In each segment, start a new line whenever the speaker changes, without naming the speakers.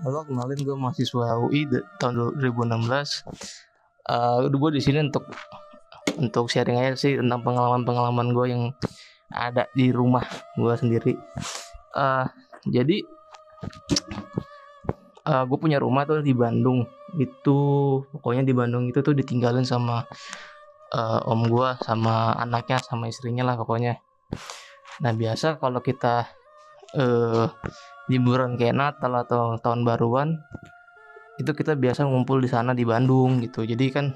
Halo, kenalin gue mahasiswa UI de- tahun 2016. Uh, gue di sini untuk untuk sharing aja sih tentang pengalaman-pengalaman gue yang ada di rumah gue sendiri. Uh, jadi uh, gue punya rumah tuh di Bandung. Itu pokoknya di Bandung itu tuh ditinggalin sama uh, om gue, sama anaknya, sama istrinya lah pokoknya. Nah biasa kalau kita uh, liburan kayak Natal atau tahun baruan itu kita biasa ngumpul di sana di Bandung gitu. Jadi kan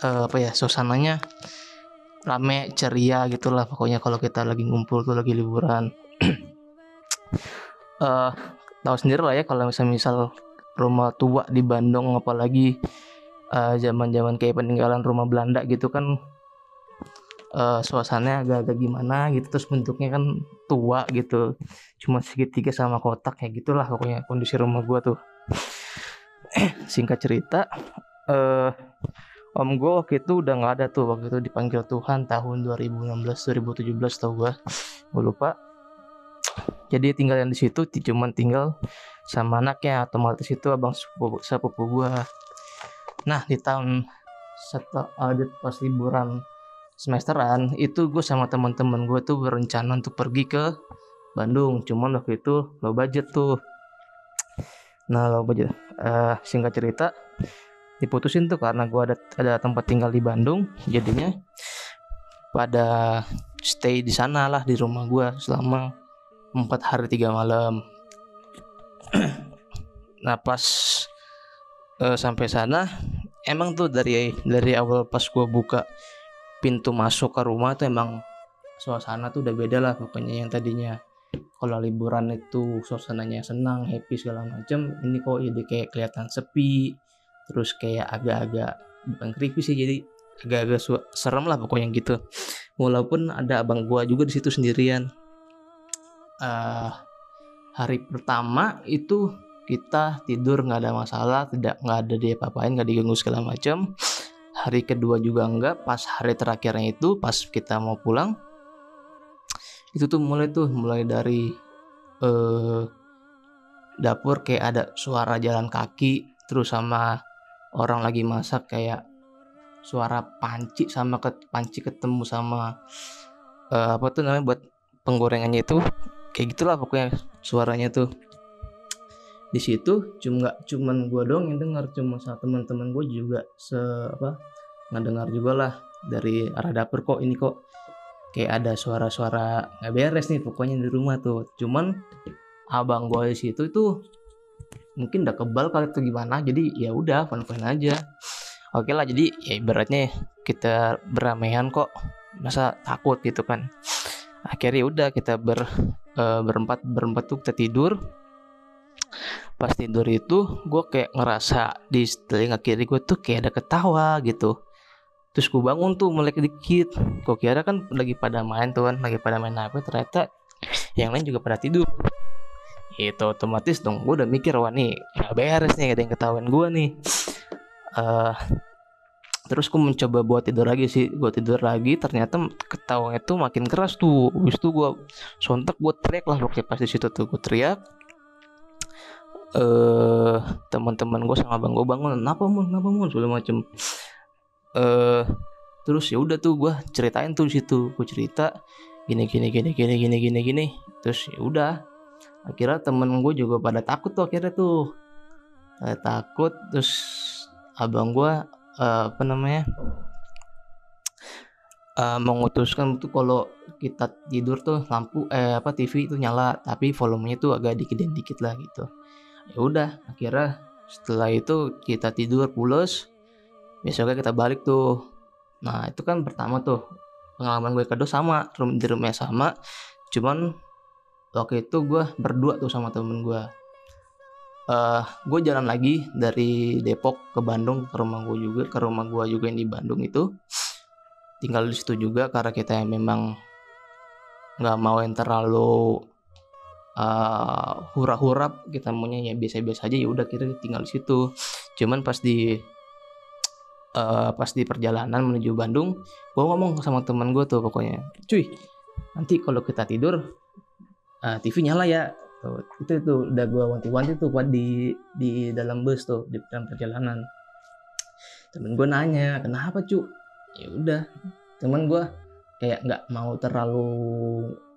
eh, apa ya suasananya rame ceria gitulah pokoknya kalau kita lagi ngumpul tuh lagi liburan. Eh tahu sendiri lah ya kalau misal misal rumah tua di Bandung apalagi eh, zaman-zaman kayak peninggalan rumah Belanda gitu kan uh, suasananya agak-agak gimana gitu terus bentuknya kan tua gitu cuma segitiga sama kotak kayak gitulah pokoknya kondisi rumah gua tuh. Singkat cerita eh om gua waktu itu udah nggak ada tuh waktu itu dipanggil Tuhan tahun 2016 2017 tau gua. Gua lupa. Jadi tinggal yang di situ cuman tinggal sama anaknya otomatis itu abang sepupu, sepupu gua. Nah di tahun setelah uh, pas liburan semesteran. Itu gue sama teman-teman gue tuh berencana untuk pergi ke Bandung. Cuman waktu itu low budget tuh. Nah low budget. Uh, singkat cerita diputusin tuh karena gue ada ada tempat tinggal di Bandung. Jadinya pada stay di sana lah di rumah gue selama empat hari tiga malam. Nah pas uh, sampai sana emang tuh dari dari awal pas gue buka pintu masuk ke rumah tuh emang suasana tuh udah beda lah pokoknya yang tadinya. Kalau liburan itu suasananya senang happy segala macam ini kok jadi kayak kelihatan sepi terus kayak agak-agak bukan creepy sih jadi agak-agak serem lah pokoknya gitu. Walaupun ada abang gua juga di situ sendirian. Uh, hari pertama itu kita tidur nggak ada masalah tidak nggak ada dia apa-apain nggak diganggu segala macam hari kedua juga enggak pas hari terakhirnya itu pas kita mau pulang itu tuh mulai tuh mulai dari eh, dapur kayak ada suara jalan kaki terus sama orang lagi masak kayak suara panci sama ke panci ketemu sama eh, apa tuh namanya buat penggorengannya itu kayak gitulah pokoknya suaranya tuh. Di situ cuma cuman gue dong yang dengar cuma sama teman-teman gue juga se apa ngedengar juga lah dari arah dapur kok ini kok. Kayak ada suara-suara nggak beres nih pokoknya di rumah tuh. Cuman abang gue di situ itu mungkin udah kebal kali itu gimana jadi ya udah fun fun aja. Oke lah jadi ya ibaratnya kita beramaian kok. Masa takut gitu kan. Akhirnya udah kita ber uh, berempat berempat tuh kita tidur. Pas tidur itu gue kayak ngerasa di telinga kiri gue tuh kayak ada ketawa gitu terus gue bangun tuh melek dikit. Gue kira kan lagi pada main tuh kan lagi pada main apa ternyata yang lain juga pada tidur. Itu otomatis dong gue udah mikir wah nih gak beres nih ada yang ketahuan gue nih. Uh, terus gue mencoba buat tidur lagi sih gue tidur lagi ternyata ketawanya tuh makin keras tuh. Habis itu gue sontak gue teriak lah waktu pas di situ tuh gue teriak. Eh uh, teman-teman gue sama bang gue bangun kenapa mun? Kenapa mun? segala macem eh uh, terus ya udah tuh gue ceritain tuh situ. Gue cerita gini gini gini gini gini gini gini. Terus ya udah akhirnya temen gue juga pada takut tuh akhirnya tuh. Pada takut terus abang gue uh, apa namanya uh, mengutuskan tuh kalau kita tidur tuh lampu eh apa TV itu nyala tapi volumenya tuh agak dikit dikit lah gitu. Ya udah akhirnya setelah itu kita tidur pulas besoknya kita balik tuh. Nah itu kan pertama tuh. Pengalaman gue kedua sama room di rumahnya sama. Cuman waktu itu gue berdua tuh sama temen gue. Uh, gue jalan lagi dari Depok ke Bandung ke rumah gue juga ke rumah gue juga yang di Bandung itu. Tinggal di situ juga karena kita yang memang nggak mau yang terlalu uh, hura-hura. Kita maunya ya biasa-biasa aja ya udah kita tinggal di situ. Cuman pas di uh, pas di perjalanan menuju Bandung gue ngomong sama teman gue tuh pokoknya cuy nanti kalau kita tidur uh, TV nyala ya tuh itu itu udah gue wanti-wanti tuh buat di di dalam bus tuh di dalam perjalanan temen gue nanya kenapa cu ya udah temen gue kayak nggak mau terlalu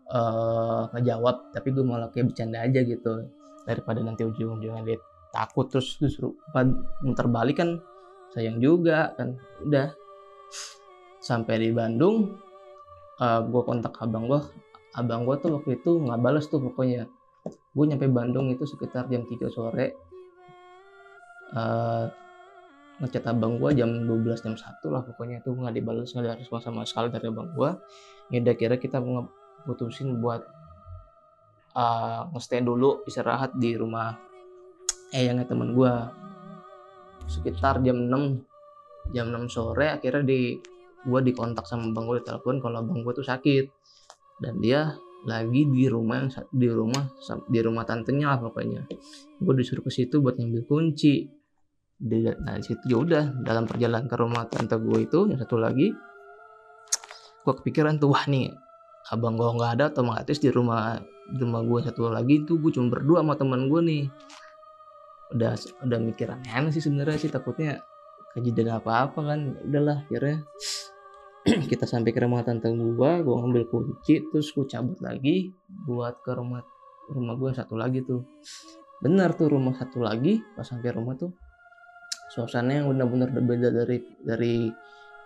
uh, ngejawab tapi gue malah kayak bercanda aja gitu daripada nanti ujung-ujungnya dia takut terus terus muter balik kan sayang juga kan. Udah. Sampai di Bandung uh, gue kontak abang gue abang gue tuh waktu itu nggak balas tuh pokoknya. Gue nyampe Bandung itu sekitar jam 3 sore. Uh, ngechat abang gue jam 12 jam 1 lah pokoknya. Itu nggak dibalas nggak ada respon sama sekali dari abang gue ya udah kira kita putusin buat uh, nge dulu istirahat di rumah eh yang teman gue sekitar jam 6 jam 6 sore akhirnya di gue dikontak sama bang gue telepon kalau bang gue tuh sakit. Dan dia lagi di rumah yang di rumah di rumah tantenya lah pokoknya. Gue disuruh ke situ buat ngambil kunci. Nah di situ ya udah dalam perjalanan ke rumah tante gue itu yang satu lagi gue kepikiran tuh wah nih abang gue nggak ada otomatis di rumah di rumah gue satu lagi tuh gue cuma berdua sama teman gue nih udah udah mikir aneh sih sebenarnya sih takutnya kejadian apa apa kan. Udahlah akhirnya kita sampai ke rumah tante gue gue ngambil kunci terus gue cabut lagi buat ke rumah rumah gue satu lagi tuh. Benar tuh rumah satu lagi pas sampai rumah tuh suasana yang benar-benar berbeda dari dari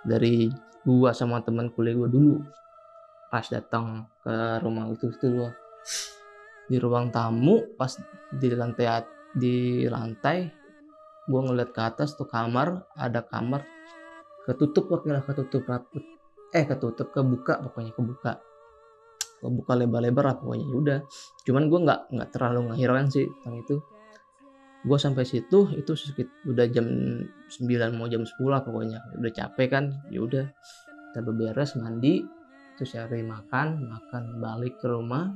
dari gua sama teman kuliah gua dulu. Pas datang ke rumah itu itu gua di ruang tamu pas di lantai di lantai gua ngeliat ke atas tuh kamar ada kamar ketutup lah ketutup raput. Eh ketutup kebuka pokoknya kebuka. Kebuka lebar-lebar lah pokoknya ya udah. Cuman gua nggak nggak terlalu ngehiraukan sih tentang itu. Gue sampai situ itu sekitar udah jam 9 mau jam 10 lah pokoknya. Udah capek kan ya udah. Kita beberes mandi terus cari makan makan balik ke rumah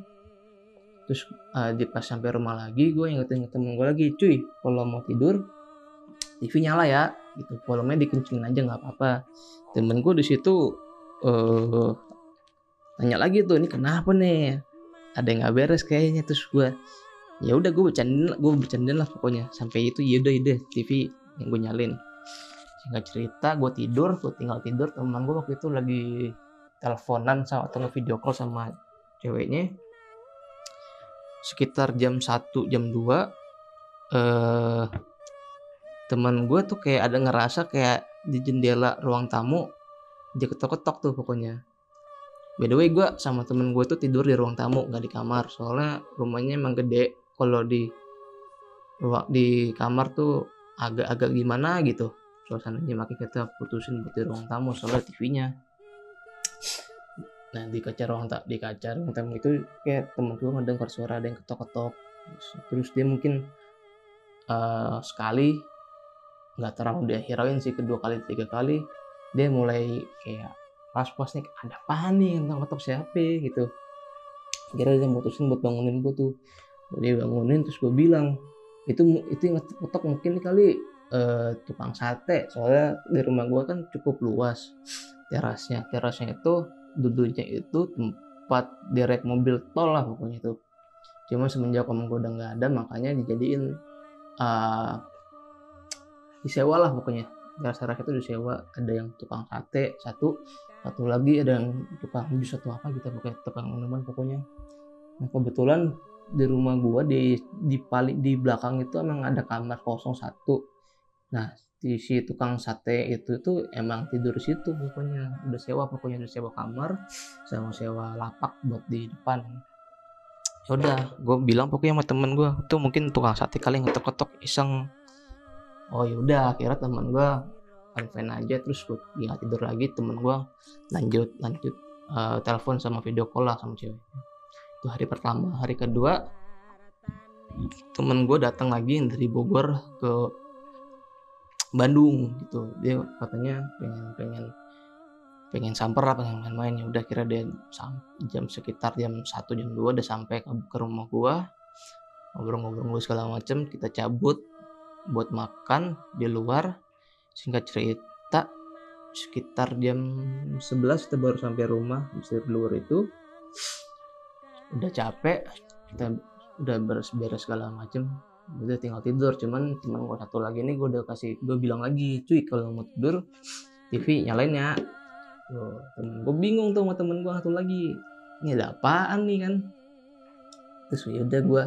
terus uh, di pas sampai rumah lagi gue ingetin temen gue lagi cuy kalau mau tidur TV nyala ya. Gitu volumenya dikencingin aja nggak apa-apa. Temen gue di situ uh, tanya lagi tuh ini kenapa nih? Ada yang nggak beres kayaknya. Terus gue ya udah gue bercandain gue bercandain lah pokoknya. Sampai itu ya udah ide TV yang gue nyalin singkat cerita gue tidur gue tinggal tidur teman gue waktu itu lagi teleponan sama atau video call sama ceweknya sekitar jam 1 jam 2 eh teman gue tuh kayak ada ngerasa kayak di jendela ruang tamu dia ketok-ketok tuh pokoknya. By the way gue sama temen gue tuh tidur di ruang tamu nggak di kamar. Soalnya rumahnya emang gede. Kalau di di kamar tuh agak-agak gimana gitu. Suasananya makanya kita putusin buat di ruang tamu soalnya TV-nya nah di kaca ruang tak di kaca ruang tamu itu kayak temen gue ngedengar suara ada yang ketok-ketok. Terus dia mungkin uh, sekali nggak terlalu dia hirauin sih kedua kali tiga kali dia mulai kayak pas-pasnya ada apa nih? Tentang ketok siapa? gitu. Kira dia mutusin buat bangunin gue tuh. Dia bangunin terus gue bilang itu itu yang ngetok mungkin kali uh, tukang sate. Soalnya di rumah gue kan cukup luas terasnya. Terasnya itu duduknya itu tempat direct mobil tol lah pokoknya itu. Cuma semenjak om gue udah nggak ada makanya dijadiin uh, disewa lah pokoknya. Teras-teras itu disewa. Ada yang tukang sate satu. Satu lagi ada yang tukang jus atau apa gitu pokoknya tukang minuman pokoknya. Nah kebetulan di rumah gua di di paling di belakang itu emang ada kamar kosong satu. Nah di si tukang sate itu tuh emang tidur situ pokoknya. Udah sewa pokoknya udah sewa kamar sama sewa lapak buat di depan. Ya udah gue bilang pokoknya sama temen gue tuh mungkin tukang sate kali ngetok-ketok iseng. Oh yaudah akhirnya temen gue fine aja terus gue nggak tidur lagi temen gue lanjut lanjut uh, telepon sama video call lah sama cewek. Itu hari pertama. Hari kedua temen gue datang lagi dari Bogor ke Bandung gitu. Dia katanya pengen pengen pengen samper lah pengen main-main. Ya udah kira dia jam sekitar jam 1 jam 2 udah sampai ke, ke rumah gua. Ngobrol-ngobrol segala macem kita cabut buat makan di luar. Singkat cerita sekitar jam 11 kita baru sampai rumah di luar itu. Udah capek kita udah beres-beres segala macem udah tinggal tidur cuman teman gue satu lagi nih gue udah kasih gue bilang lagi cuy kalau mau tidur TV nyalain ya. Tuh temen gue bingung tuh sama temen gue satu lagi. Ini ada apaan nih kan? Terus ya udah gue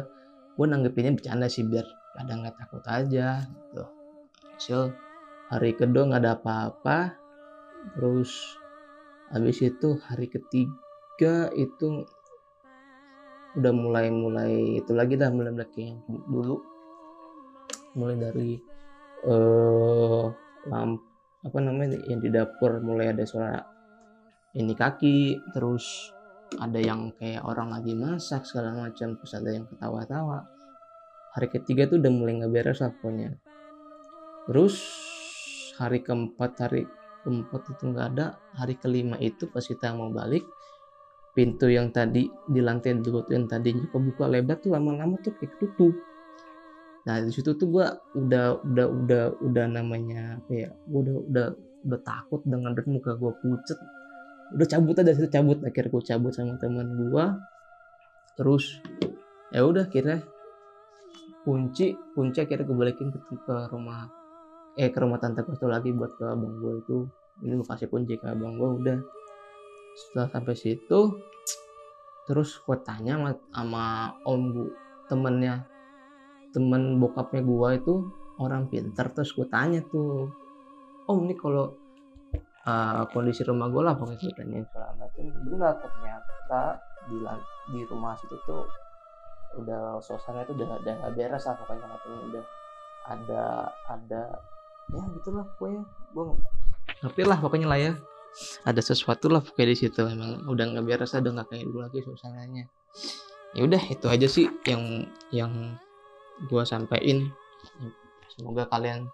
gue nanggepinnya bercanda sih biar pada nggak takut aja gitu. Hasil hari kedua nggak ada apa-apa. Terus habis itu hari ketiga itu udah mulai mulai itu lagi dah mulai lagi yang dulu. Mulai dari eh lamp apa namanya yang di dapur mulai ada suara ini kaki terus ada yang kayak orang lagi masak segala macam terus ada yang ketawa-tawa. Hari ketiga tuh udah mulai nggak beres pokoknya. Terus hari keempat hari keempat itu nggak ada. Hari kelima itu pas kita mau balik pintu yang tadi di lantai dua yang tadi buka lebar tuh lama-lama tuh kayak tutup nah di situ tuh gua udah udah udah udah namanya apa ya gua udah udah udah takut dengan muka gua pucet. Udah cabut aja situ cabut. Akhirnya gua cabut sama teman gua. Terus ya udah kira kunci kunci akhirnya gue balikin ke, ke rumah eh ke rumah tante gue lagi buat ke abang gue itu. Ini gue kasih kunci ke abang gue udah setelah sampai situ terus gue tanya sama, sama om bu temennya. Temen bokapnya gua itu orang pinter terus gue tanya tuh om ini kalau uh, kondisi rumah gue lah pokoknya gue tanya segala macam. Benar ternyata di di rumah situ tuh udah suasana itu udah udah beres lah pokoknya katanya udah ada ada ya gitulah pokoknya. Gue ngerti lah pokoknya lah ya ada sesuatu lah pokoknya di situ emang udah nggak beres udah nggak kayak dulu lagi suasananya. Ya udah itu aja sih yang yang gue sampaikan. Semoga kalian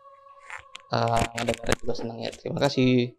uh, ngedengarnya juga senang ya terima kasih